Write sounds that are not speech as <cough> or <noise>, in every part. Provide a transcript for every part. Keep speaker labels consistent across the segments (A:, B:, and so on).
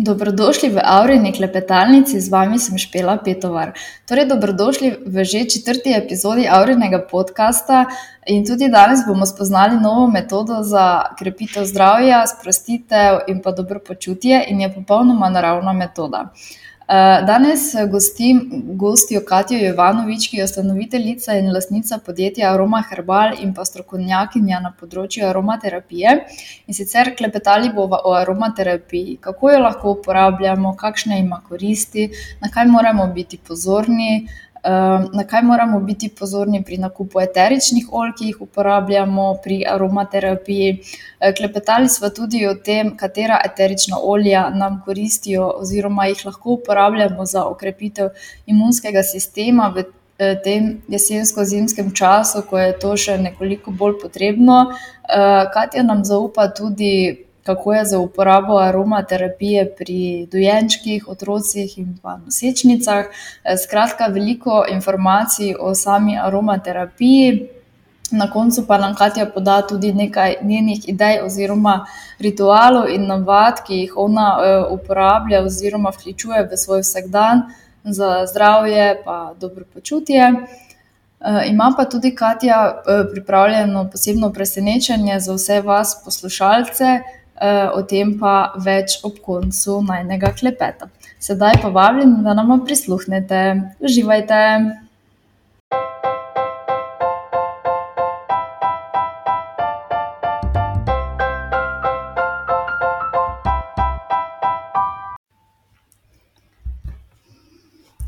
A: Dobrodošli v Avrini klepetalnici, z vami sem Špela Petovar. Torej, dobrodošli v že četrti epizodi Avrinega podcasta in tudi danes bomo spoznali novo metodo za krepitev zdravja, sprostitev in pa dobro počutje in je popolnoma naravna metoda. Eh, danes eh, gostim gostijo Katijo Jovanovič, ki je ustanoviteljica in lastnica podjetja Aroma Herbal in pa strokovnjakinja na področju aromaterapije. In sicer klepetali bomo o aromaterapiji, kako jo lahko uporabljamo, kakšne ima koristi, na kaj moramo biti pozorni, Ehm, na kaj moramo biti pozorni pri nakupu eteričnih olj, ki jih uporabljamo pri aromaterapiji. Eh, klepetali smo tudi o tem, katera eterična olja nam koristijo, oziroma jih lahko uporabljamo za okrepitev imunskega sistema v eh, tem jesensko-zimskem času, ko je to še nekoliko bolj potrebno. Eh, Katja nam zaupa tudi kako je za uporabo aromaterapije pri dojenčkih, otrocih in pa nosečnicah. Eh, skratka, veliko informacij o sami aromaterapiji. Na koncu pa nam Katja poda tudi nekaj njenih idej oziroma ritualov in navad, ki jih ona uh, uporablja oziroma vključuje v svoj vsakdan za zdravje in dobro počutje. Uh, ima pa tudi Katja pripravljeno posebno presenečenje za vse vas poslušalce, Eh, o tem pa več ob koncu najnega klepeta. Sedaj pa vabim, da nam prisluhnete. Uživajte!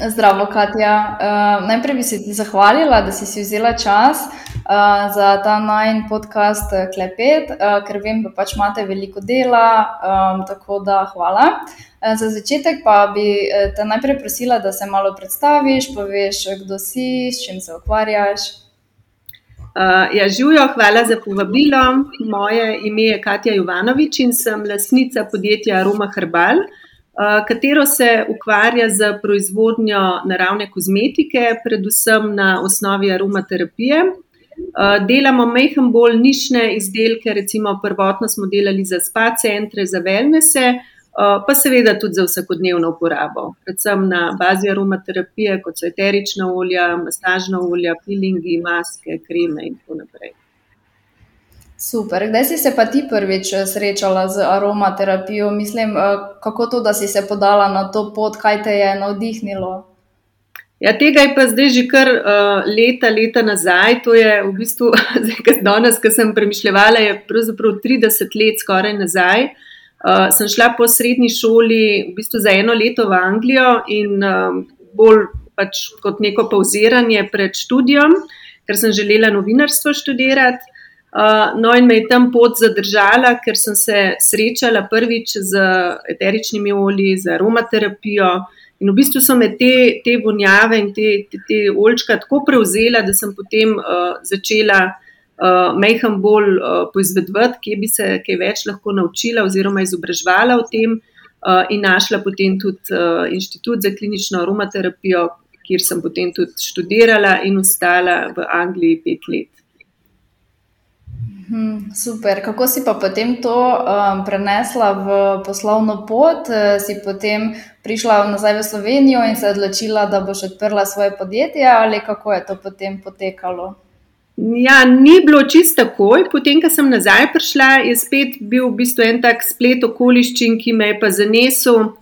A: Zdravo, Katja. Uh, najprej bi se ti zahvalila, da si, si vzela čas uh, za ta najn podcast eh, Klepet, uh, ker vem, da pač imate veliko dela. Um, tako da hvala. Uh, za začetek pa bi te najprej prosila, da se malo predstaviš, poveš, kdo si, s čim se ukvarjaš.
B: Uh, ja, živijo, hvala za povabilo. Moje ime je Katja Jovanovič in sem lasnica podjetja Roma Herbal. Uh, katero se ukvarja z proizvodnjo naravne kozmetike, predvsem na osnovi aromaterapije. Eh, delamo mehen bolj nišne izdelke, recimo prvotno smo delali za spa centre, za velnese, eh, pa seveda tudi za vsakodnevno uporabo, predvsem na bazi aromaterapije, kot so eterična olja, masažna olja, pilingi, maske, kreme in tako naprej.
A: Super. Kdaj si se pa ti prvič eh, srečala z aromaterapijo? Mislim, eh, kako to, da si se podala na to pot, kaj te je navdihnilo?
B: Ja, tega je pa zdaj že kar uh, leta, leta nazaj. To je v bistvu, <laughs> danes, ko sem premišljala, je pravzaprav 30 let skoraj nazaj. Uh, sem šla po srednji šoli v bistvu za eno leto v Anglijo in uh, bolj pač kot neko pauziranje pred študijom, ker sem želela novinarstvo študirati. Uh, no, in me je tam pot zadržala, ker sem se srečala prvič z eteričnimi olji, z aromaterapijo. In v bistvu so me te, te vonjave in te, te, te oljčka tako prevzela, da sem potem uh, začela uh, meham bolj uh, poizvedvati, kje bi se kaj več lahko naučila, oziroma izobraževala o tem, uh, in našla potem tudi uh, inštitut za klinično aromaterapijo, kjer sem potem tudi študirala in ostala v Angliji pet let.
A: Hmm, super. Kako si pa potem to um, prenesla v poslovno pot? Eh, si potem prišla nazaj v Slovenijo in se odločila, da boš odprla svoje podjetje, ali kako je to potem potekalo?
B: Ja, ni bilo čisto takoj. Potem, ko sem nazaj prišla, je spet bil v bistvu en tak splet okoliščin, ki me je pa zanesel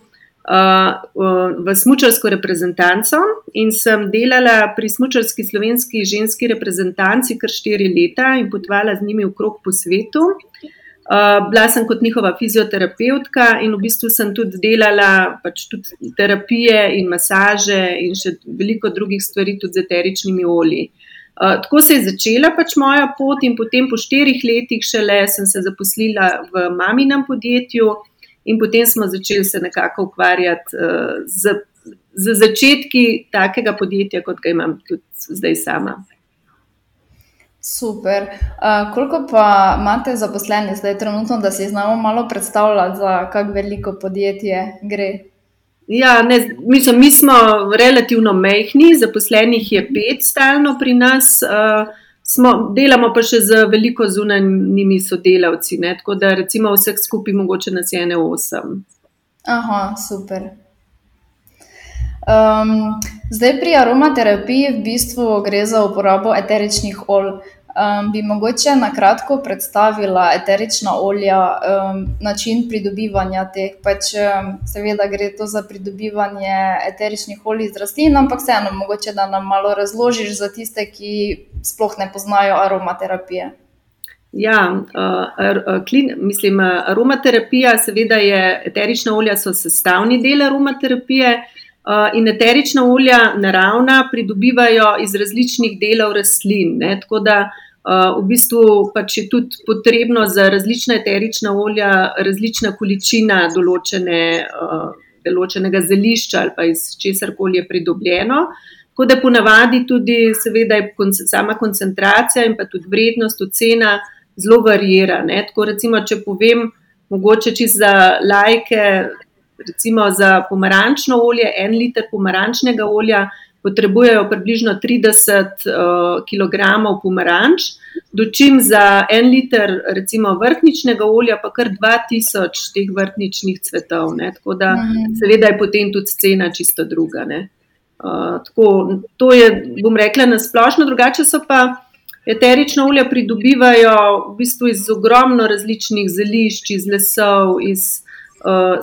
B: v smočarsko reprezentanco in sem delala pri smočarski slovenski ženski reprezentanci kar štiri leta in potovala z njimi okrog po svetu. Uh, bila sem kot njihova fizioterapeutka in v bistvu sem tudi delala pač tudi terapije in masaže in še veliko drugih stvari, tudi z eteričnimi olji. Uh, tako se je začela pač moja pot in potem po štirih letih šele sem se zaposlila v maminem podjetju, in potem smo začeli se nekako ukvarjati uh, z, z začetki takega podjetja, kot ga imam tudi zdaj sama.
A: Super. Uh, koliko pa imate zaposlenih zdaj, trenutno, da si znamo malo predstavljati, za kako veliko podjetje gre?
B: Ja, ne, mislim, mi smo relativno mehki, zaposlenih je pet stalno pri nas. Uh, smo, delamo pa še z veliko zunanjimi sodelavci, ne? tako da recimo vseh skupaj mogoče nas je ene osem.
A: Aha, super. Um, zdaj pri aromaterapiji v bistvu gre za uporabo eteričnih olj. Um, bi mogoče na kratko predstavila eterična olja, um, način pridobivanja teh. Pač, um, seveda gre to za pridobivanje eteričnih olj iz rastlin, ampak vseeno, mogoče da nam malo razložiš za tiste, ki sploh ne poznajo aromaterapije.
B: Ja, uh, klin, mislim, aromaterapija, seveda je eterična olja, so sestavni del aromaterapije uh, in eterična olja naravna pridobivajo iz različnih delov rastlin. Ne, tako da v bistvu pač je tudi potrebno za različna eterična olja različna količina določene, določenega zelišča ali pa iz česar koli je pridobljeno. Tako da ponavadi tudi, seveda, je sama koncentracija in pa tudi vrednost, ocena zelo varira. Ne? Tako recimo, če povem, mogoče čisto za lajke, recimo za pomarančno olje, en liter pomarančnega olja potrebujejo približno 30 uh, kg pomaranč, dočim za en liter recimo vrtničnega olja pa kar 2000 teh vrtničnih cvetov. Ne? Tako da mhm. seveda je potem tudi cena čisto druga. Uh, tako, to je, bom rekla, nasplošno, drugače so pa. Eterična olja pridobivajo v bistvu iz ogromno različnih zelišč, iz lesov, iz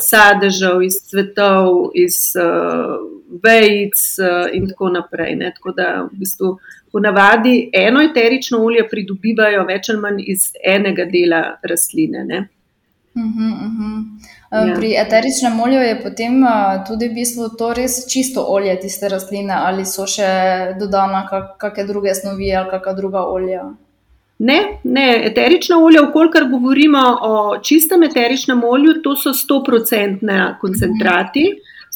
B: sadežev, iz cvetov, iz uh, vejc uh, in tako naprej. Ne. Tako da v bistvu ponavadi eno eterično olje pridobivajo več ali manj iz enega dela rastline. Ne.
A: Uh -huh, uh -huh. Ja. Pri eteričnem olju je potem tudi v bistvu to res čisto olje tiste rastline, ali so še dodana kakšne druge snovi ali kakšna druga olja.
B: Ne, ne, eterična olja, ukolikor govorimo o čistem eteričnem olju, to so 100-odstotne koncentrati,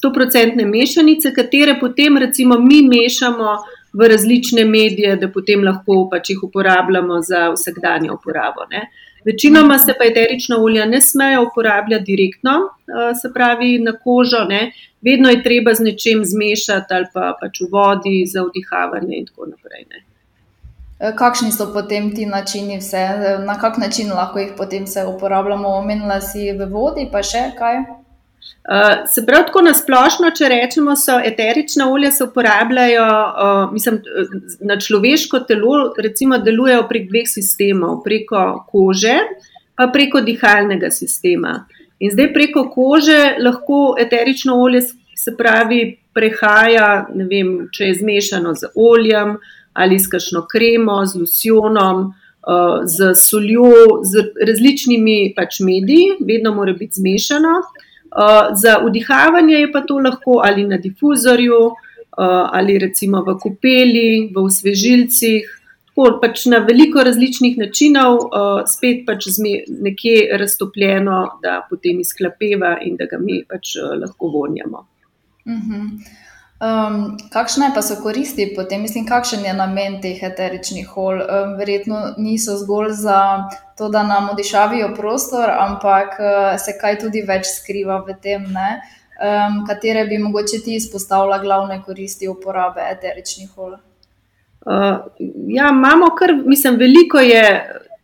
B: 100-odstotne mešanice, katere potem recimo mi mešamo v različne medije, da potem lahko pač jih uporabljamo za vsakdanjo uporabo. Ne. Večinoma se pa eterična olja ne smejo uporabljati direktno, eh, se pravi na kožo, ne. vedno je treba z nečem zmešati ali pa pač v vodi za vdihavanje in tako naprej. Ne.
A: Eh, kakšni so potem ti načini, vse? na kak način lahko jih potem uporabljamo? Omenila si v vodi, pa še kaj?
B: Uh, se pravi, tako nasplošno, če rečemo, so eterična olja se uporabljajo uh, mislim, na človeško telo, recimo delujejo prek dveh sistemov, preko kože, pa preko dihalnega sistema. In zdaj preko kože lahko eterično olje, se pravi, prehaja, vem, če je zmešano z oljem ali s kakšno kremo, z lusionom. Uh, z soljo, z različnimi pač mediji, vedno mora biti zmešano. Uh, za vdihavanje je pa to lahko ali na difuzorju, uh, ali recimo v kopeli, v osvežilcih, tako pač na veliko različnih načinov, spet pač nekje raztopljeno, da potem izklapeva in da ga mi pač lahko vonjamo.
A: Uh mhm. -huh. Um, kakšne pa so koristi potem, mislim, kakšen je namen teh eteričnih olj? Um, verjetno niso zgolj za to, da nam odišavijo prostor, ampak uh, se kaj tudi več skriva v tem, um, katere bi mogoče ti izpostavila glavne koristi uporabe eteričnih olj.
B: Uh, ja, imamo kar, mislim, veliko je.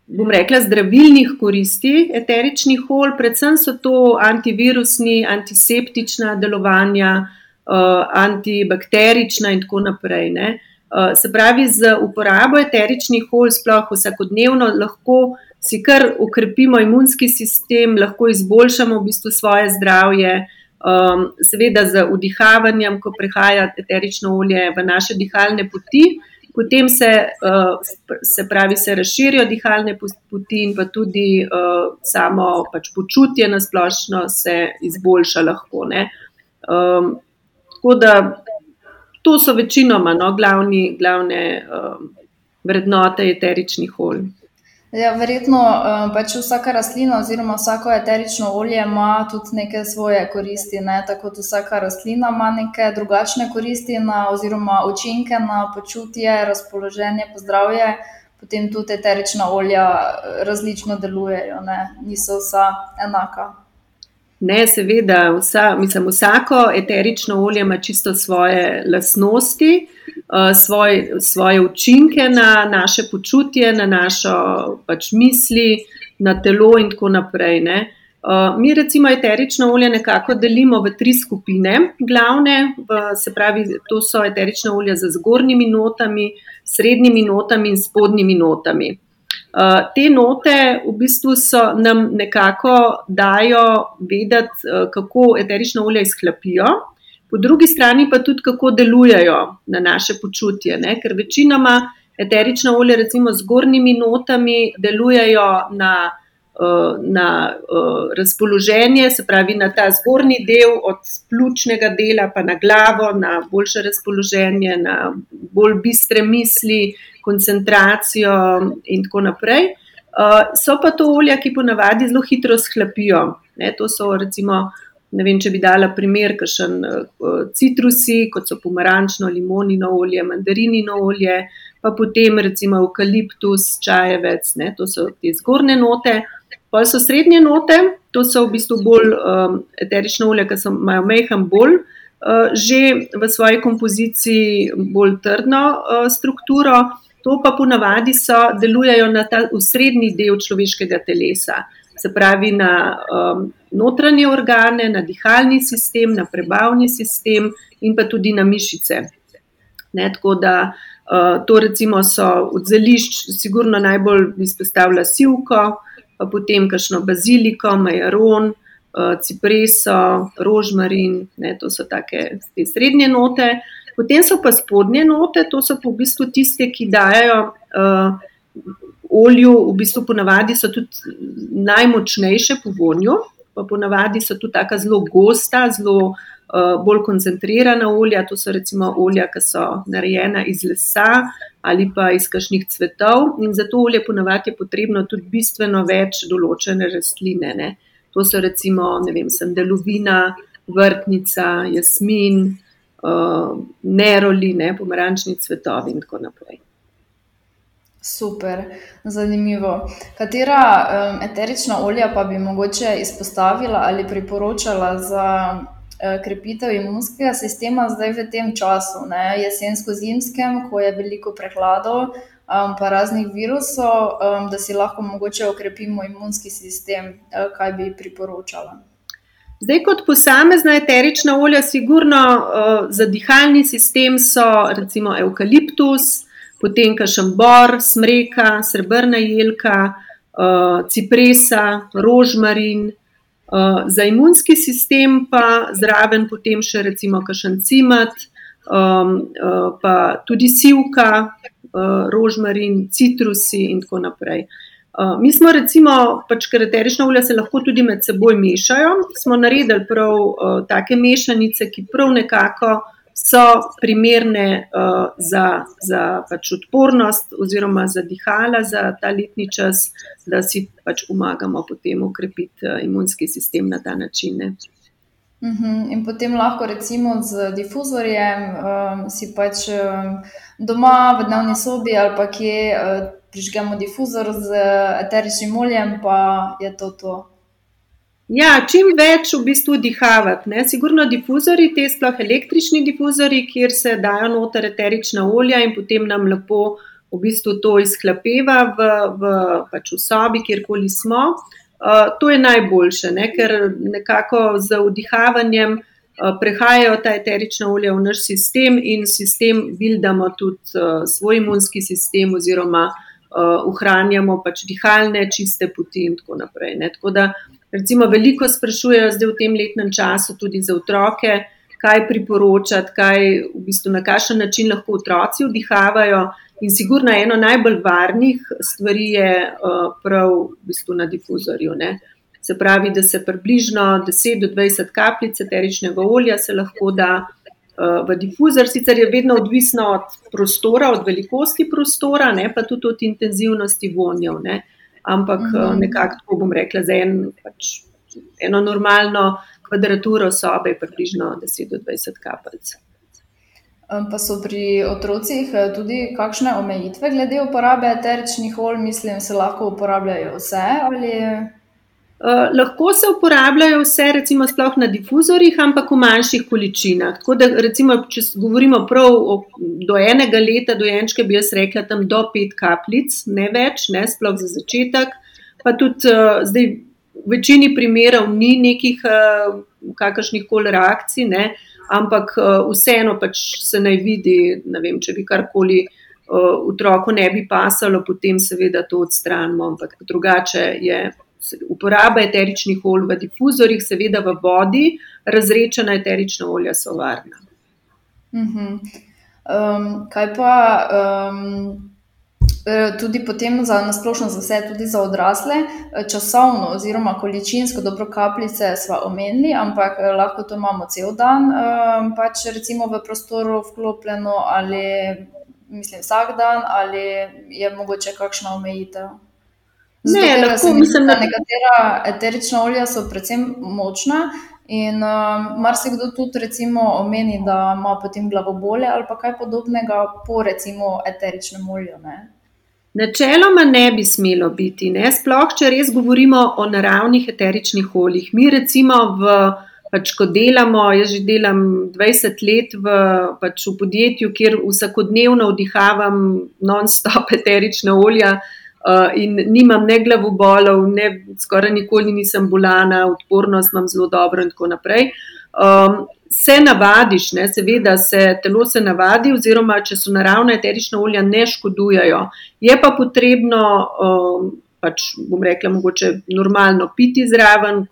B: Bom rekla, zdravilnih koristi eteričnih olj, predvsem so to antivirusni, antiseptična delovanja, antibakterična in tako naprej. Ne. Uh, se pravi, z uporabo eteričnih olj, sploh vsakodnevno, lahko si kar ukrepimo imunski sistem, lahko izboljšamo v bistvu svoje zdravje. Um, seveda, z vdihavanjem, ko prehaja eterično olje v naše dihalne poti, potem se, uh, se pravi, se razširijo dihalne poti in pa tudi uh, samo pač počutje na splošno se izboljša lahko. Um, Tako da to so večinoma no, glavni, glavne um, vrednote eteričnih olj.
A: Ja, verjetno um, pač vsaka rastlina oziroma vsako eterično olje ima tudi neke svoje koristi. Ne? Tako da vsaka rastlina ima neke drugačne koristi na, oziroma učinke na počutje, razpoloženje, pozdravje. Potem tudi eterična olja uh, različno delujejo, ne? niso vsa enaka.
B: Ne, seveda, vsa, mislim, vsako eterično olje ima čisto svoje lasnosti, uh, svoj, svoje učinke na naše počutje, na našo pač misli, na telo in tako naprej. Ne. Uh, mi recimo eterično olje nekako delimo v tri skupine, glavne, se pravi, to so eterična olja z zgornjimi notami, srednjimi notami in spodnjimi notami. Uh, te note v bistvu so nam nekako dajo vedeti, uh, kako eterična olja izklapijo, po drugi strani pa tudi kako delujejo na naše počutje, ne? ker večinoma eterična olja, recimo z zgornjimi notami, delujejo na Eh, na uh, razpoloženje, se pravi na ta zgornji del, od pljučnega dela pa na glavo, na boljše razpoloženje, na bolj bistre misli, koncentracijo in tako naprej. Uh, so pa to olja, ki ponavadi zelo hitro sklapijo. Ne, to so recimo, ne vem, če bi dala primer, kakšen uh, citrusi, kot so pomarančno, limonino olje, mandarinino olje, pa potem recimo eukaliptus, čajevec, ne, to so te zgornje note. Pa so srednje note, to so v bistvu bolj um, eterične olje, ki imajo mehko bolj, uh, že v svoji kompoziciji bolj trdno uh, strukturo. To pa ponavadi so, delujejo na ta srednji del človeškega telesa, se pravi na um, notranje organe, na dihalni sistem, na prebavni sistem in pa tudi na mišice. Ne, tako da uh, to recimo so od zelišč, sigurno najbolj izpostavlja sivko pa potem kakšno baziliko, majaron, eh, cipreso, rožmarin, ne, to so take te srednje note. Potem so pa spodnje note, to so pa v bistvu tiste, ki dajo uh, olju, v bistvu ponavadi so tudi najmočnejše po vonju, pa ponavadi so tudi tako zelo gosta, zelo uh, bolj koncentrirana olja. To so recimo olja, ki so narejena iz lesa, ali pa iz kakšnih cvetov. In za to olje ponavadi je potrebno tudi bistveno več določene rastline. Ne. To so recimo vem, sandelovina, vrtnica, jasmin, uh, neroli, ne, pomarančni cvetovi in tako naprej.
A: Super, zanimivo. Katera um, eterična olja pa bi mogoče izpostavila ali priporočala za Eh, krepitev imunskega sistema zdaj v tem času, jesensko-zimskem, ko je veliko prehladov, um, pa raznih virusov, um, da si lahko mogoče okrepimo imunski sistem, uh, kaj bi priporočala.
B: Zdaj, kot posamezna eterična olja, sigurno uh, za dihalni sistem so recimo eukaliptus, potem kašambor, smreka, srebrna jelka, uh, cipresa, rožmarin. Za imunski sistem pa zraven potem še recimo kašen cimet, um, uh, pa tudi sivka, uh, rožmarin, citrusi in tako naprej. Uh, mi smo recimo, pač ker eterična olja se lahko tudi med seboj mešajo, smo naredili prav uh, take mešanice, ki prav nekako uh, so primerne uh, za, za pač odpornost oziroma za dihala za ta letni čas, da si pač pomagamo potem ukrepiti uh, imunski sistem na ta način.
A: Uh mhm, -huh. In potem lahko recimo z difuzorjem um, si pač um, doma v dnevni sobi ali pa kje uh, prižgemo difuzor z eteričnim oljem, pa je to to.
B: Ja, čim več v bistvu dihavati. Ne? Sigurno difuzori, te sploh električni difuzori, kjer se dajo noter eterična olja in potem nam lepo v bistvu to izklapeva v, v, pač v sobi, kjerkoli smo. Uh, to je najboljše, ne? ker nekako z vdihavanjem uh, prehajajo ta eterična olja v naš sistem in sistem bildamo tudi uh, svoj imunski sistem oziroma uh, ohranjamo pač dihalne, čiste poti in tako naprej. Ne? Tako da Recimo, veliko sprašujejo zdaj v tem letnem času tudi za otroke, kaj priporočati, kaj, v bistvu, na kakšen način lahko otroci vdihavajo. In sigurno eno najbolj varnih stvari je uh, prav v bistvu na difuzorju. Ne? Se pravi, da se približno 10 do 20 kapljic eteričnega olja se lahko da uh, v difuzor. Sicer je vedno odvisno od prostora, od velikosti prostora, ne? pa tudi od intenzivnosti vonjev. Ne? Ampak mm -hmm. nekako, tako bom rekla, za en, pač, eno normalno kvadraturo sobe je približno 10 do 20 kapljic.
A: Pa so pri otrocih eh, tudi kakšne omejitve glede uporabe eteričnih olj, mislim, se lahko uporabljajo vse ali.
B: Uh, lahko se uporabljajo vse, recimo, sploh na difuzorjih, ampak v manjših količinah. Tako da, recimo, če govorimo prav o, do enega leta, dojenčke, bi jaz rekla tam do pet kapljic, ne več, ne sploh za začetek. Pa tudi uh, zdaj v večini primerov ni nekih uh, kakršnih koli reakcij, ne, ampak uh, vseeno pač se naj vidi, ne vem, če bi karkoli uh, otroku ne bi pasalo, potem seveda to odstranimo, ampak drugače je. Uporaba eteričnih olj v difuzorjih, seveda v vodi, razrečena eterična olja so varna.
A: Uh -huh. um, kaj pa um, tudi potem za nasplošno za vse, tudi za odrasle, časovno oziroma količinsko dobro kapljice smo omenili, ampak eh, lahko to imamo cel dan, pač recimo v prostoru vklopljeno ali mislim vsak dan ali je mogoče kakšna omejitev.
B: Zato, ne, lahko mislim,
A: da nekatera eterična olja so predvsem močna in um, marsikdo tudi recimo omeni, da ima potem glavobolje ali pa kaj podobnega po recimo eteričnem olju. Ne?
B: Načeloma ne bi smelo biti, ne? sploh če res govorimo o naravnih eteričnih oljih. Mi, recimo, v, pač, ko delamo, jaz že delam 20 let v, pač, v podjetju, kjer vsakodnevno vdihavam non-stop <laughs> eterična olja uh, in nimam ne glavobolov, ne skoraj nikoli nisem bolana, odpornost imam zelo dobro in tako naprej. Um, se navadiš, ne, seveda se telo se navadi, oziroma če so naravna eterična olja, ne škodujajo. Je pa potrebno, um, pač bom rekla, mogoče normalno piti zraven,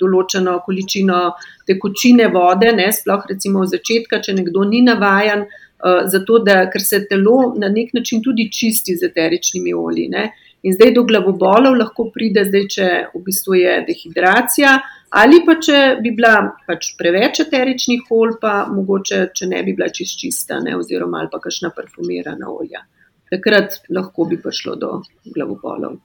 B: določeno količino tekočine vode, ne, sploh recimo v začetku, če nekdo ni navajan, uh, zato da ker se telo na nek način tudi čisti z eteričnimi olji. Ne. In zdaj do glavobolov lahko pride, zdaj, če v bistvu je dehidracija, ali pa če bi bila pač preveč eteričnih olj, pa mogoče, če ne bi bila čist čista, ne, oziroma ali pa kakšna parfumirana olja. Takrat lahko bi prišlo do glavobolov.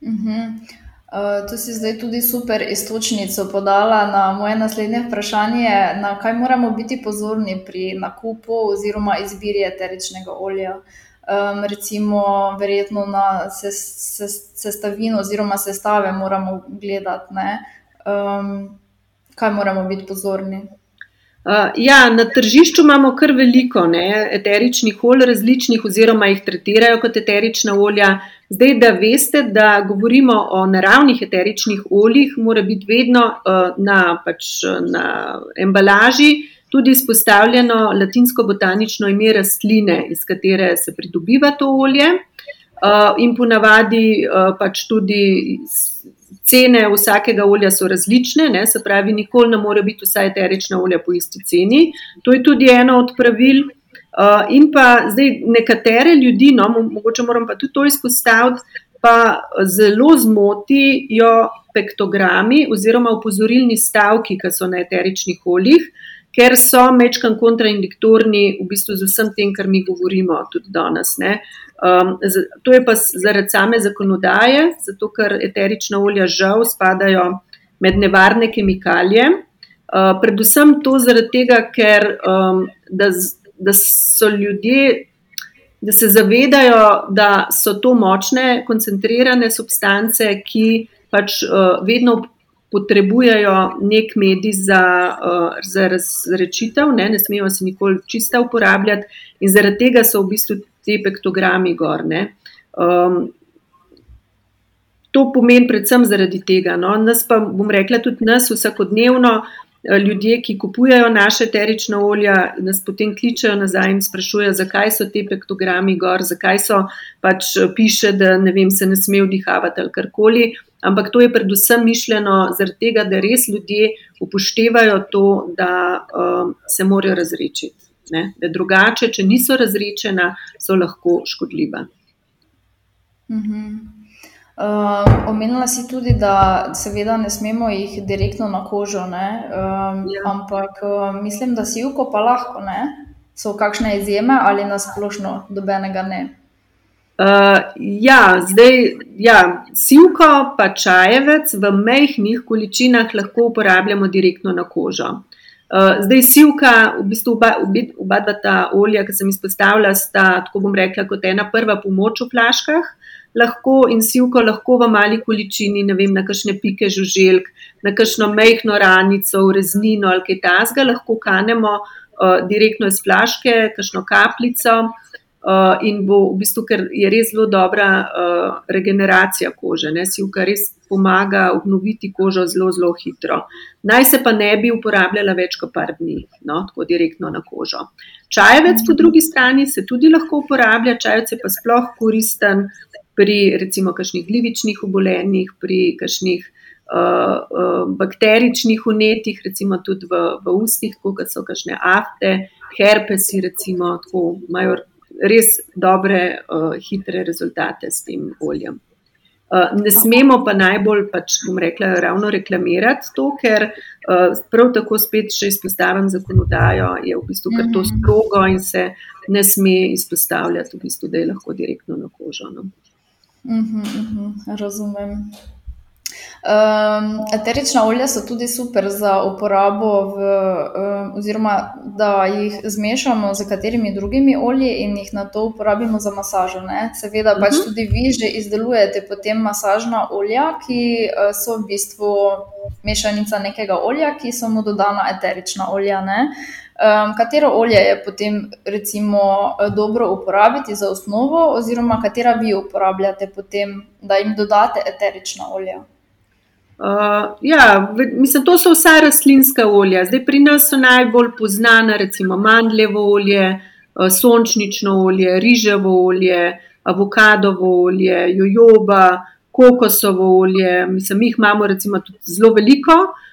A: Uh -huh. Uh, to si zdaj tudi super istočnico podala na moje naslednje vprašanje, na kaj moramo biti pozorni pri nakupu oziroma izbiri eteričnega olja. Um, recimo, verjetno na sestavino se, oziroma sestave moramo gledati, um, kaj moramo biti pozorni.
B: Uh, ja, na tržišču imamo kar veliko ne, eteričnih olj, različnih, oziroma jih tretirajo kot eterična olja. Zdaj, da veste, da govorimo o naravnih eteričnih oljih, mora biti vedno uh, na, pač, na embalaži tudi izpostavljeno latinsko botanično ime rastline, iz katere se pridobiva to olje, uh, in ponavadi uh, pač tudi cene vsakega olja so različne, ne? se pravi, nikoli ne more biti vsa eterična olja po isti ceni. To je tudi eno od pravil. Uh, in pa zdaj nekatere ljudi, no, mogoče moram pa tudi to izpostaviti, pa zelo zmotijo pektogrami oziroma upozorilni stavki, ki so na eteričnih oljih, ker so mečkan kontraindiktorni v bistvu z vsem tem, kar mi govorimo tudi danes. Um, to je pa zaradi same zakonodaje, zato ker eterična olja žal spadajo med nevarne kemikalije. Uh, predvsem to zaradi tega, ker um, da, da so ljudje, da se zavedajo, da so to močne, koncentrirane substance, ki pač uh, vedno potrebujejo nek medij za, uh, za razrečitev, ne, ne smejo se nikoli čista uporabljati, in zaradi tega so v bistvu ti pektogrami gor. Um, to pomeni predvsem zaradi tega. No. Nas pa, bom rekla, tudi nas vsakodnevno. Eh, ljudje, ki kupujejo naše eterične olja, nas potem kličejo nazaj in sprašujejo, zakaj so te pektogrami gor, zakaj so pač piše, da ne vem, se ne sme vdihavati ali karkoli. Ampak to je predvsem mišljeno zaradi tega, da res ljudje upoštevajo to, da um, se morajo razrečiti. Ne? Da drugače, če niso razrečena, so lahko škodljiva.
A: Uh Uh, omenila si tudi, da seveda ne smemo jih direktno na kožo, um, ja. ampak uh, mislim, da si juko pa lahko, ne? so kakšne izjeme ali nasplošno dobenega ne.
B: Uh, ja, zdaj, ja, sivko pa čajevec v mehkih količinah lahko uporabljamo direktno na kožo. Uh, zdaj, sivka, v bistvu oba, oba dva ta olja, ki sem izpostavila, sta, tako bom rekla, kot ena prva pomoč v flaškah lahko in sivko lahko v mali količini, ne vem, na kakšne pike žuželk, na kakšno mehko ranico, reznino ali kaj tasga, lahko kanemo uh, direktno iz flaške, kakšno kapljico. Uh, in bo v bistvu, ker je res zelo dobra uh, regeneracija kože, ne, sivka res pomaga obnoviti kožo zelo, zelo hitro. Naj se pa ne bi uporabljala več kot par dni, no, tako direktno na kožo. Čajevec po drugi strani se tudi lahko uporablja, čajevec je pa sploh koristen pri recimo kakšnih glivičnih obolenjih, pri kakšnih uh, uh, bakteričnih unetih, recimo tudi v, v ustih, kot so kakšne afte, herpesi, recimo, tako imajo res dobre, uh, hitre rezultate s tem oljem. Uh, ne smemo pa najbolj, pač, bom rekla, ravno reklamirati to, ker uh, prav tako spet, če izpostavim zakonodajo, je v bistvu kar to mhm. strogo in se ne sme izpostavljati, v bistvu, da je lahko direktno na kožo. No.
A: Uh -huh, uh -huh, razumem. Um, eterična olja so tudi super za uporabo, v, um, oziroma da jih zmešamo z katerimi drugimi olji in jih na to uporabimo za masažo. Ne? Seveda, pač uh mhm. -huh. tudi vi že izdelujete potem masažna olja, ki uh, so v bistvu mešanica nekega olja, ki so mu dodana eterična olja. Um, katero olje je potem recimo, dobro uporabiti za osnovo, oziroma katera vi uporabljate, potem, da jim dodate eterična olja?
B: Uh, ja, mislim, to so vsa rastlinska olja. Zdaj pri nas so najbolj znana, recimo mandljevo olje, uh, sončnično olje, riževo olje, avokadovo olje, jojoba, kokosovo olje. Mislim, mi jih imamo recimo tudi zelo veliko. Uh,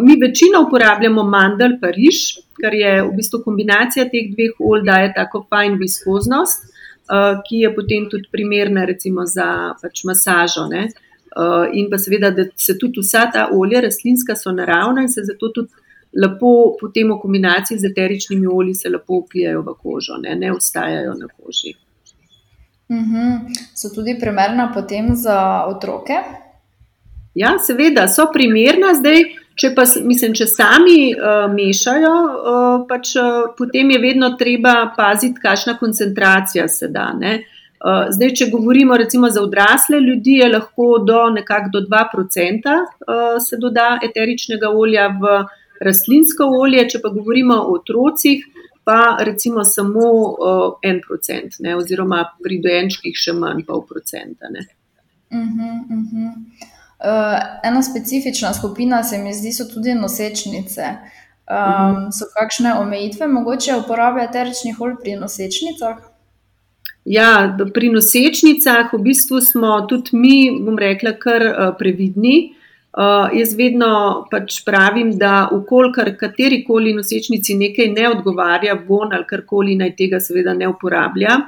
B: mi večino uporabljamo mandl pa riž, kar je v bistvu kombinacija teh dveh olj, daje tako fajn viskoznost, uh, ki je potem tudi primerna recimo za pač masažo. Ne? Eh, in pa seveda, da se tudi vsa ta olja rastlinska so naravna in se zato tudi lepo potem v kombinaciji z eteričnimi olji se lepo upijajo v kožo, ne, ne ostajajo na koži.
A: Mm -hmm. So tudi primerna potem za otroke?
B: Ja, seveda so primerna zdaj. Če pa mislim, če sami uh, mešajo, uh, pač, uh, potem je vedno treba paziti, kakšna koncentracija se da. Uh, Eh, zdaj, če govorimo recimo za odrasle ljudi, je lahko do nekako do 2% eh, se doda eteričnega olja v rastlinsko olje, če pa govorimo o otrocih, pa recimo samo en procent, ne, oziroma pri dojenčkih še manj pol procenta. Uh
A: -huh, uh -huh. Uh, ena specifična skupina se mi zdi, so tudi nosečnice. Um, uh. So kakšne omejitve mogoče uporabe eteričnih olj pri nosečnicah?
B: Ja, pri nosečnicah v bistvu smo tudi mi, bom rekla, kar uh, previdni. Uh, jaz vedno pač pravim, da ukolikor katerikoli nosečnici nekaj ne odgovarja, von ali karkoli naj tega seveda ne uporablja.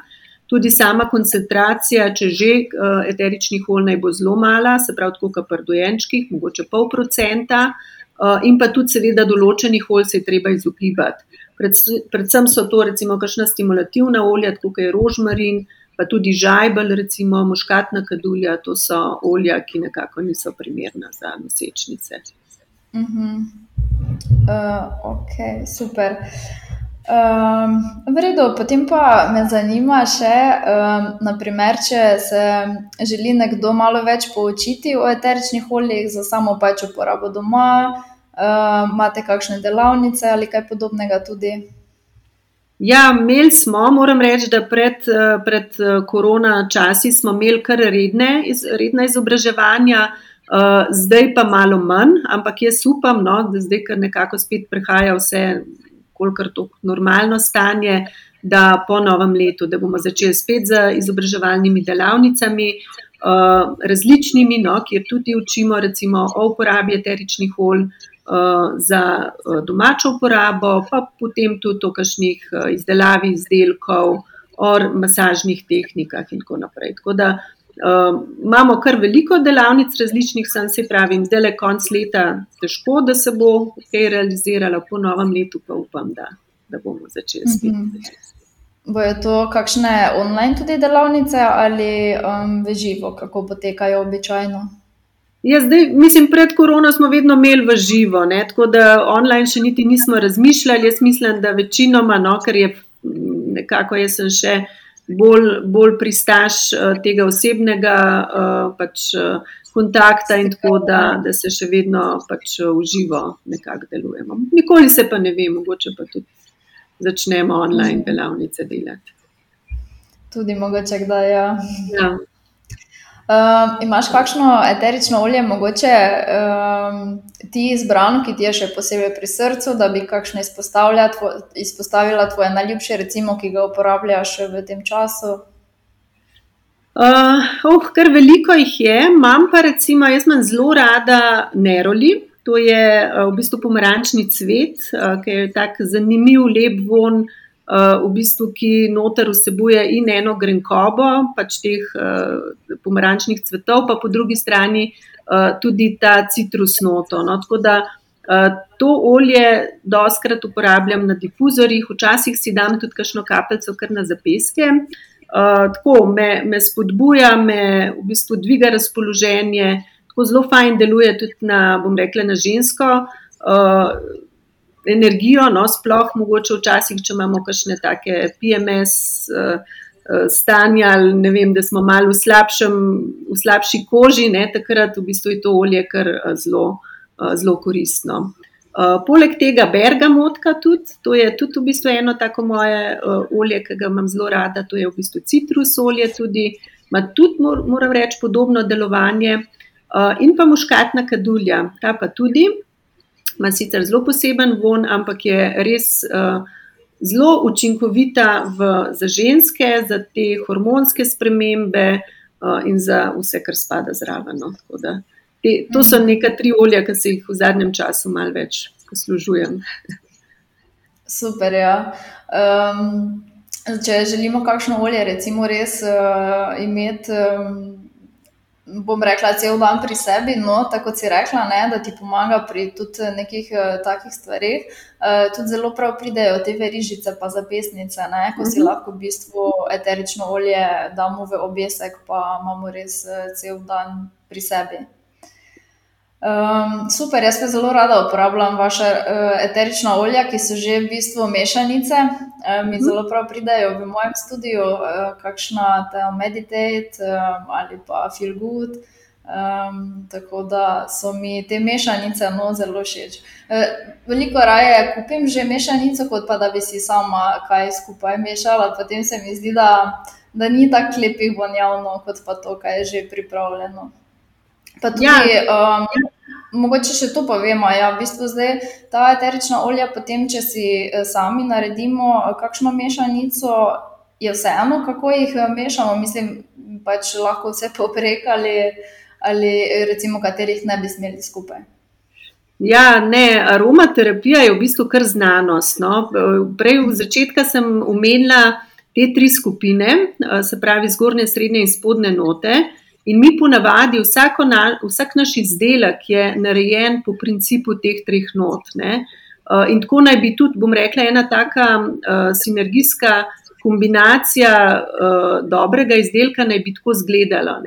B: Tudi sama koncentracija, če že uh, eteričnih olj naj bo zelo mala, se pravi, kot pri dojenčkih, mogoče pol procenta, uh, in pa tudi seveda določenih olj se je treba izogibati. Predvsem so to recimo kakšna stimulativna olja, kot je rožmarin, pa tudi žajbel, recimo muškatna kadulja. To so olja, ki nekako niso primerna za nosečnice.
A: Uh -huh. uh, ok, super. Um, v redu, potem pa me zanima še, um, naprimer, če se želi nekdo malo več poučiti o eteričnih oljih za samo pač uporabo doma. Uh, imate kakšne delavnice ali kaj podobnega tudi?
B: Ja, imeli smo, moram reči, da pred, pred korona časi smo imeli kar redne, redne izobraževanja, zdaj pa malo manj, ampak jaz upam, no, da zdaj, ker nekako spet prehaja vse, kolikor to normalno stanje, da po novem letu, da bomo začeli spet z izobraževalnimi delavnicami, različnimi, no, kjer tudi učimo recimo o uporabi eteričnih olj. Eh, za eh, domačo uporabo, pa potem tudi o kakšnih eh, izdelavi izdelkov, o masažnih tehnikah in tako naprej. Tako da imamo kar veliko delavnic različnih, sem se pravim, zdaj le konc leta težko, da se bo kaj realiziralo, po novem letu pa upam, da, da bomo začeli spet. Mm -hmm.
A: Bojo to kakšne online tudi delavnice ali um, v živo, kako potekajo običajno?
B: Ja, zdaj, mislim, pred korono smo vedno imeli v živo, ne? tako da online še niti nismo razmišljali. Jaz mislim, da večinoma, no, ker je nekako jaz sem še bolj, bolj pristaš uh, tega osebnega uh, pač, uh, kontakta in tako da, da se še vedno pač, v živo nekako delujemo. Nikoli se pa ne ve, mogoče pa tudi začnemo online delavnice delati.
A: Tudi mogoče, da je. Ja. ja. Um, imaš kakšno eterično olje, mogoče um, ti izbrano, ki ti je še posebej pri srcu, da bi kakšno tvo, izpostavila tvoje najljubše, recimo, ki ga uporabljaš v tem času?
B: Uh, oh, kar veliko jih je, imam pa recimo, jaz imam zelo rada neroli. To je uh, v bistvu pomarančni cvet, uh, ki je tako zanimiv, lep von. Uh, v bistvu, ki noter vsebuje in eno grenkobo, pač teh uh, pomarančnih cvetov, pa po drugi strani uh, tudi ta citrus noto. No? Tako da to olje doskrat uporabljam na difuzorjih, včasih si dam tudi kakšno kapljico kar na zapeske. Tako me, me spodbuja, me v bistvu dviga razpoloženje, tako zelo fajn deluje tudi na, bom rekla, na žensko. Energijo, no, sploh mogoče včasih, če imamo kakšne take PMS uh, uh, stanja, ali ne vem, da smo malo v, slabšem, v slabši koži, ne, takrat v bistvu je to olje kar uh, zelo, zelo koristno. Uh, poleg tega bergamotka tudi, to je tudi v bistvu eno tako moje uh, olje, ki ga imam zelo rada, to je v bistvu citrus olje tudi, ima tudi, mor, moram reči, podobno delovanje. Uh, in pa muškatna kadulja, ta pa tudi, ima sicer zelo poseben von, ampak je res uh, zelo učinkovita v, za ženske, za te hormonske spremembe uh, in za vse, kar spada zraven. No. Te, to so mhm. neka tri olja, ki se jih v zadnjem času malo več poslužujem.
A: Super. Ja. Um, če želimo kakšno olje, recimo, res uh, imeti. Um, bom rekla, cel dan pri sebi, no, tako si rekla, ne, da ti pomaga pri tudi nekih uh, takih stvarih. Uh, tudi zelo prav pridejo te verižice, pa zapestnice, ne, ko si mhm. lahko v bistvu eterično olje damo v obesek, pa imamo res uh, cel dan pri sebi. Um, super, jaz pa zelo rada uporabljam vaše uh, eterična olja, ki so že v bistvu mešanice. Uh, mi mhm. zelo prav pridajo v mojem studiu, uh, kakšna ta meditate um, ali pa feel good. Um, tako da so mi te mešanice no, zelo všeč. Uh, veliko raje kupim že mešanico, kot pa da bi si sama kaj skupaj mešala. Potem se mi zdi, da, da ni tako lepih vonjavno, kot pa to, kaj je že pripravljeno. Pa tudi, ja. um, mogoče še to povemo. Ja, v bistvu zdaj ta eterična olja, potem, če si eh, sami naredimo eh, kakšno mešanico, je vseeno, kako jih eh, mešamo. Mislim, pač lahko vse poprekali ali recimo, katerih ne bi smeli skupaj.
B: Ja, ne, aromaterapija je v bistvu kar znanost. No. Prej v začetku sem omenila te tri skupine, se pravi zgornje, srednje in spodnje note. In mi ponavadi, na, vsak naš izdelek je narejen po principu teh treh not. Ne? Uh, in tako naj bi tudi, bom rekla, ena taka uh, sinergijska kombinacija uh, dobrega izdelka naj bi tako izgledala.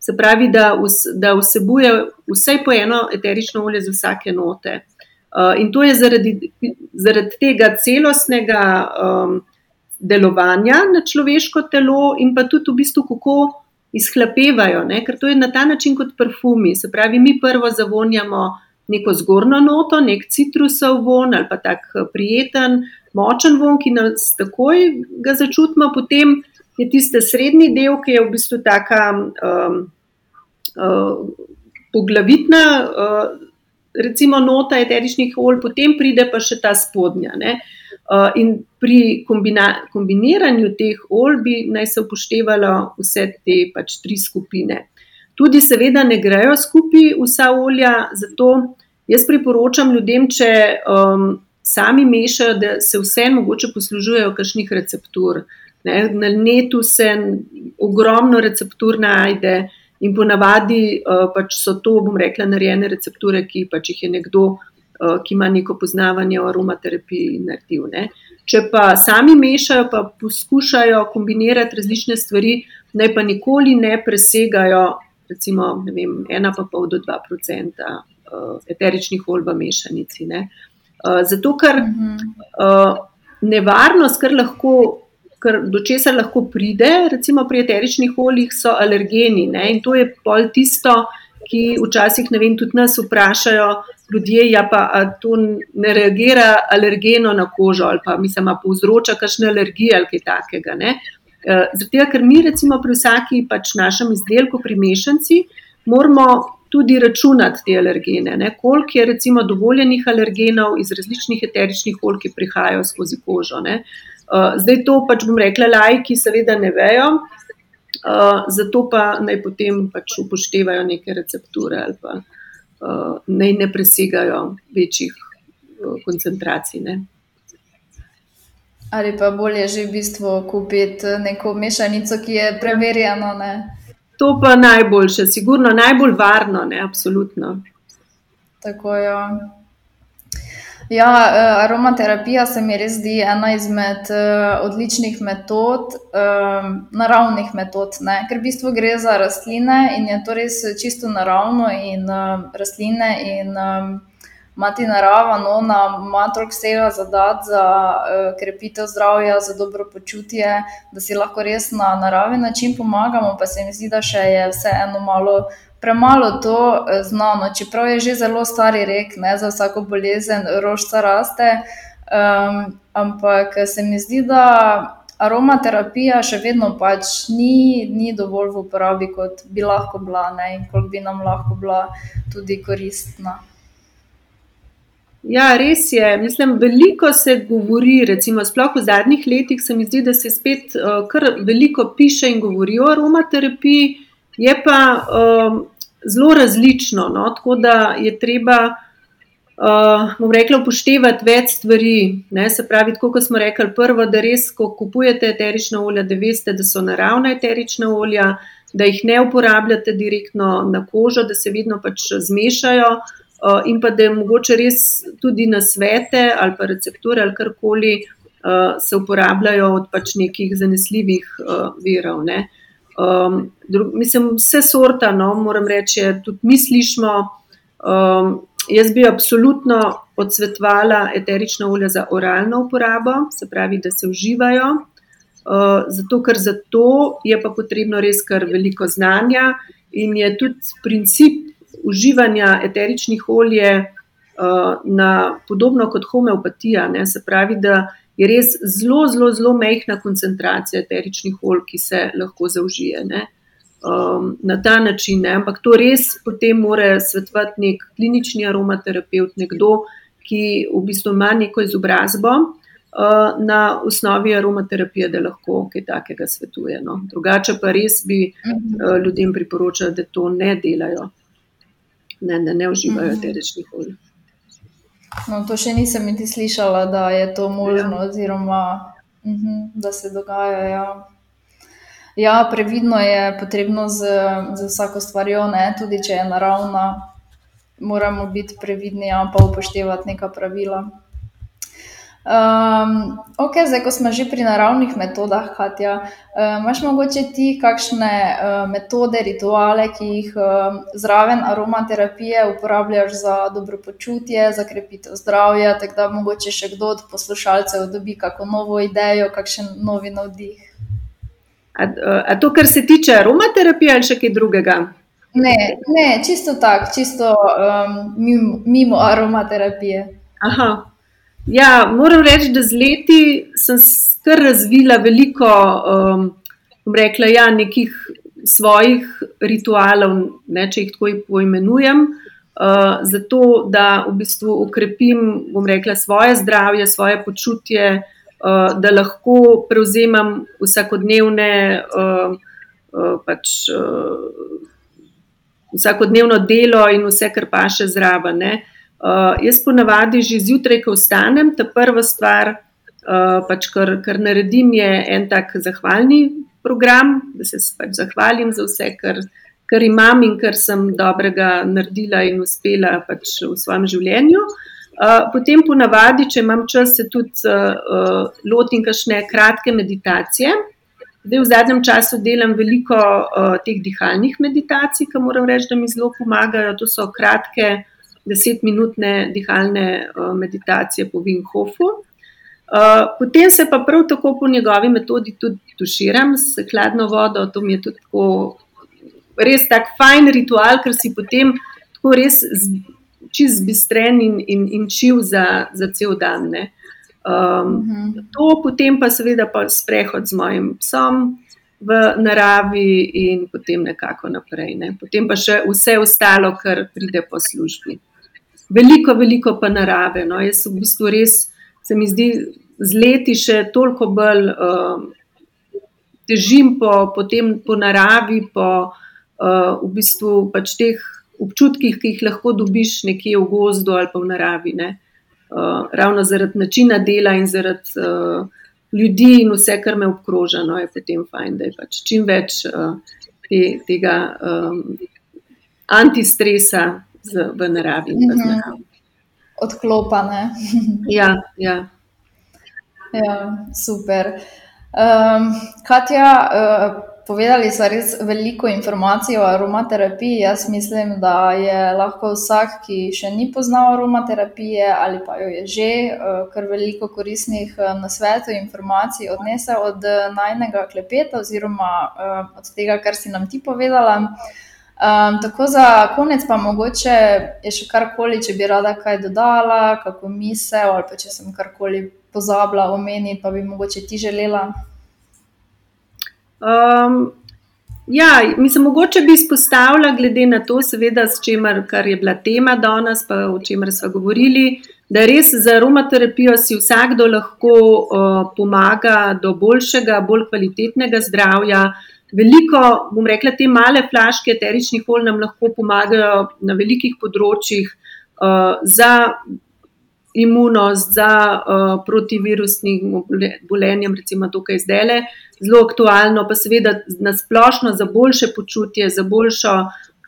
B: Se pravi, da, vs, da vsebuje vse po eno eterično olje za vsake note. Uh, in to je zaradi, zaradi tega celostnega um, delovanja na človeško telo, in pa tudi v bistvu kako izhlapevajo, ne? ker to je na ta način kot parfumi. Se pravi, mi prvo zavonjamo neko zgornjo noto, nek citrusov von ali pa tak eh, prijeten, močen von, ki nas takoj ga začutimo, potem je tiste srednji del, ki je v bistvu taka um, uh, poglavitna. Uh, Recimo, nota eteričnih olj, potem pride pa še ta spodnja. Ne? In pri kombina, kombiniranju teh olj bi naj se upoštevalo vse te pač tri skupine. Tudi, seveda, ne grejo skupaj vsa olja, zato jaz priporočam ljudem, če um, sami mešajo, da se vse mogoče poslužujejo kakšnih receptur. Ne? Na netu se ogromno receptur najde in ponavadi uh, pač so to, bom rekla, narejene recepture, ki pač jih je nekdo. Eh, ki ima neko poznavanje o aromaterapiji, naredil. Ne. Če pa sami mešajo, pa poskušajo kombinirati različne stvari, naj pa nikoli ne presegajo, recimo, ne vem, ena pa pol do dva procenta uh, eteričnih olj v mešanici. Uh, zato, ker uh, nevarnost, kar lahko. Ker do česar lahko pride, recimo pri eteričnih oljih, so alergeni. Ne? In to je pol tisto, ki včasih, ne vem, tudi nas vprašajo, ljudje, ja, pa to ne reagira alergeno na kožo ali pa mislim, da povzroča kakšne alergije ali kaj takega. Ne? Zato, ker mi, recimo, pri vsaki pač našem izdelku, pri mešanci, moramo tudi računati te alergene, ne? koliko je recimo dovoljenih alergenov iz različnih eteričnih olj, ki prihajajo skozi kožo. Ne? Zdaj to pač bom rekla, lajki seveda ne vejo, zato pa naj potem pač upoštevajo neke recepture ali pa naj ne presegajo večjih koncentracij. Ne?
A: Ali pa bolje že v bistvu kupiti neko mešanico, ki je preverjena.
B: To pa najboljše, sigurno najbolj varno, ne, absolutno.
A: Tako je. Ja. Ja, eh, aromaterapija se mi res zdi ena izmed uh, odličnih metod, uh, naravnih metod, ne? ker v bistvu gre za rastline in je to res čisto naravno in rastline in imati narava, no, ima toliko vsega za dati, za krepitev zdravja, za dobro počutje, da si lahko res na naravi način pomagamo, pa se mi zdi, da še je vseeno malo. Premalo to eh, znano, čeprav je že zelo stari rek, ne, za vsako bolezen, rožca raste. Um, ampak se mi zdi, da aromaterapija še vedno pač ni, ni dovolj v uporabi, kot bi lahko bila, ne, in koliko bi nam lahko bila tudi koristna.
B: Ja, res je. Mislim, veliko se govori, recimo, sploh v zadnjih letih se mi zdi, da se spet uh, kar veliko piše in govori o aromaterapiji, je pa um, zelo različno. No? Tako da je treba, uh, bom rekla, upoštevati več stvari. Ne? Se pravi, tako kot smo rekli, prvo, da res, ko kupujete eterična olja, da veste, da so naravna eterična olja, da jih ne uporabljate direktno na kožo, da se vedno pač zmešajo. Uh, in pa da je mogoče res tudi na svete ali pa recepture ali karkoli uh, se uporabljajo od pač nekih zanesljivih uh, virov. Um, drug, mislim, vse sorta, no, moram reči, tudi mi slišimo. Um, jaz bi absolutno odsvetovala eterična olja za oralno uporabo, se pravi, da se uživajo. Uh, zato, ker za to je pa potrebno res kar veliko znanja in je tudi princip uživanja eteričnih olje uh, na podobno kot homeopatija. Ne? Se pravi, da je res zelo, zelo, zelo mehna koncentracija eteričnih olj, ki se lahko zaužije. Um, na ta način, ne? ampak to res potem mora svetovati nek klinični aromaterapeut, nekdo, ki v bistvu ima neko izobrazbo uh, na osnovi aromaterapije, da lahko kaj takega svetuje. No? Drugače pa res bi uh, ljudem priporočala, da to ne delajo ne, ne, ne uživajo -hmm. terečnih olj.
A: No, to še nisem niti slišala, da je to možno, ja. oziroma uh mhm, -huh, da se dogaja. Ja. ja, previdno je potrebno z, z vsako stvarjo, ne? tudi če je naravna, moramo biti previdni, ja, pa upoštevati neka pravila. Um, ok, zdaj, ko smo že pri naravnih metodah, Katja, um, imaš mogoče ti kakšne uh, metode, rituale, ki jih um, zraven aromaterapije uporabljaš za dobro počutje, za krepitev zdravja, tako da mogoče še kdo od poslušalcev dobi kakšno novo idejo, kakšen novi navdih.
B: A, a to, kar se tiče aromaterapije ali še kaj drugega?
A: Ne, ne čisto tako, čisto um, mimo, mimo aromaterapije.
B: Aha. Ja, moram reči, da z leti sem kar razvila veliko, um, rekla, ja, nekih svojih ritualov, ne, če jih tako poimenujem, uh, zato da v bistvu ukrepim, bom rekla, svoje zdravje, svoje počutje, uh, da lahko prevzemam vsakodnevne. Uh, uh, pač, uh, Vsakodnevno delo in vse, kar pa še zraven. Uh, Uh, jaz ponavadi že zjutraj, ko vstanem, ta prva stvar, uh, pač kar, kar naredim, je en tak zahvalni program, da se pač zahvalim za vse, kar, kar imam in kar sem dobrega naredila in uspela pač v svojem življenju. Uh, potem ponavadi, če imam čas, se tudi uh, lotim kakšne kratke meditacije. Zdaj, v zadnjem času delam veliko uh, teh dihalnih meditacij, ki moram reči, da mi zelo pomagajo. To so kratke, uh, desetminutne dihalne uh, meditacije po Vinhofu. Uh, potem se pa prav tako po njegovi metodi tudi tuširam s hladno vodo. To mi je tudi tako, res tak fajn ritual, ker si potem tako res čist bistren in, in, in čiv za, za cel dan. Um, uh -huh. To potem pa seveda pa sprehod z mojim psom. v naravi in potem nekako naprej. Ne. Potem pa še vse ostalo, kar pride po službi. Veliko, veliko pa narave. No. Jaz v bistvu res se mi zdi z leti še toliko bolj uh, težim po, po, tem, po naravi, po uh, v bistvu pač teh občutkih, ki jih lahko dobiš nekje v gozdu ali pa v naravi. Uh, ravno zaradi načina dela in zaradi uh, ljudi in vse, kar me obkroža, no, je potem fajn, da je pač čim več uh, te, tega um, antistresa z, v naravi. Mm -hmm.
A: Odklopane. <laughs>
B: ja, ja.
A: ja, super. Um, Katja, uh, Povedali so res veliko informacij o aromaterapiji. Jaz mislim, da je lahko vsak, ki še ni poznal aromaterapije ali pa jo je že, eh, kar veliko koristnih eh, nasvetov in informacij odnese od eh, najnega klepeta oziroma od tega, kar si nam ti povedala. Um, tako za konec, pa mogoče je še karkoli, če bi rada kaj dodala, kako misel, ali pa če sem karkoli pozabila omeniti, pa bi mogoče ti želela.
B: Um, ja, mislim, mogoče bi izpostavila, glede na to, seveda, s čimer je bila tema danes, pa o čemer smo govorili, da res za aromaterapijo si vsakdo lahko uh, pomaga do boljšega, bolj kvalitetnega zdravja. Veliko, bom rekla, te male flaške eteričnih olj nam lahko pomagajo na velikih področjih uh, za imunost, za uh, protivirusnim bolenjem, recimo tukaj zdaj le zelo aktualno, pa seveda na splošno za boljše počutje, za boljšo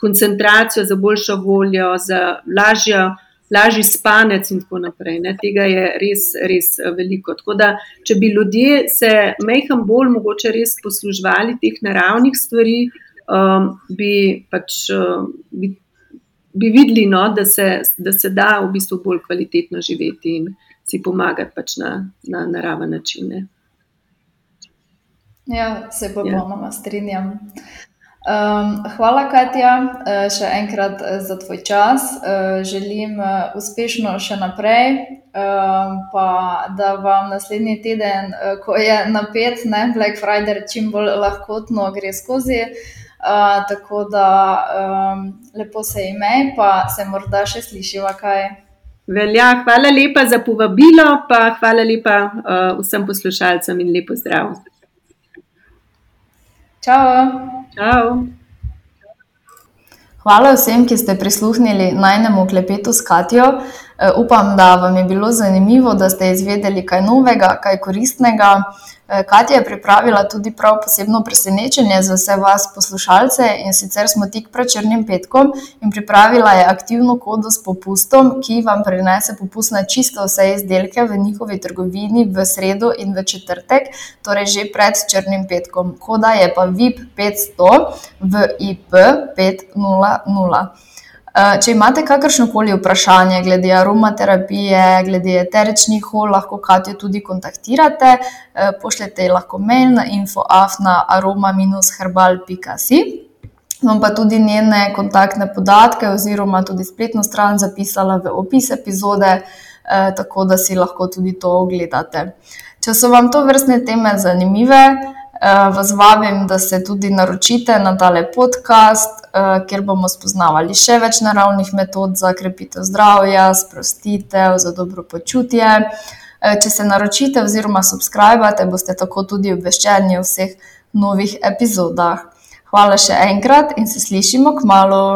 B: koncentracijo, za boljšo voljo, za lažjo. Lažji spanec, in tako naprej. Ne? Tega je res, res eh, veliko. Tako da, če bi ljudje se mehko bolj mogoče res posluževali teh naravnih stvari, um, bi, pač, uh, bi, bi videli, no, da, se, da se da v bistvu bolj kvalitetno živeti in si pomagati pač na, na naraven način.
A: Ja, se popolnoma ja. strinjam. Um, hvala, Katja, uh, še enkrat uh, za tvoj čas. Uh, želim uspešno še naprej, um, pa da vam naslednji teden, ko je napet, ne Black Friday, čim bolj lahkotno gre skozi. Uh, tako da um, lepo se imej, pa se morda še slišiva kaj.
B: Velja, hvala lepa za povabilo, pa hvala lepa uh, vsem poslušalcem in lepo zdrav.
A: Čau.
B: Čau.
A: Hvala vsem, ki ste prisluhnili najnemu klepetu s Katijo. E, upam, da vam je bilo zanimivo, da ste izvedeli kaj novega, kaj koristnega. Eh, Katja je pripravila tudi prav posebno presenečenje za vse vas poslušalce in sicer smo tik pred Črnim petkom in pripravila je aktivno kodo s popustom, ki vam prinese popust na čisto vse izdelke v njihovi trgovini v sredo in v četrtek, torej že pred Črnim petkom. Koda je pa VIP 500 v IP 500. Eh, če imate kakršno koli vprašanje glede aromaterapije, glede eteričnih olj, lahko Katijo tudi kontaktirate. Eh, pošljete lahko mail na infoafna.aroma-herbal.si. Vam pa tudi njene kontaktne podatke oziroma tudi spletno stran zapisala v opis epizode, eh, tako da si lahko tudi to ogledate. Če so vam to vrstne teme zanimive, vas vabim, da se tudi naročite na tale podcast, uh, kjer bomo spoznavali še več naravnih metod za krepitev zdravja, sprostitev, za dobro počutje. Uh, če se naročite oziroma subskrbite, boste tako tudi obveščeni o vseh novih epizodah. Hvala še enkrat in se slišimo k malu.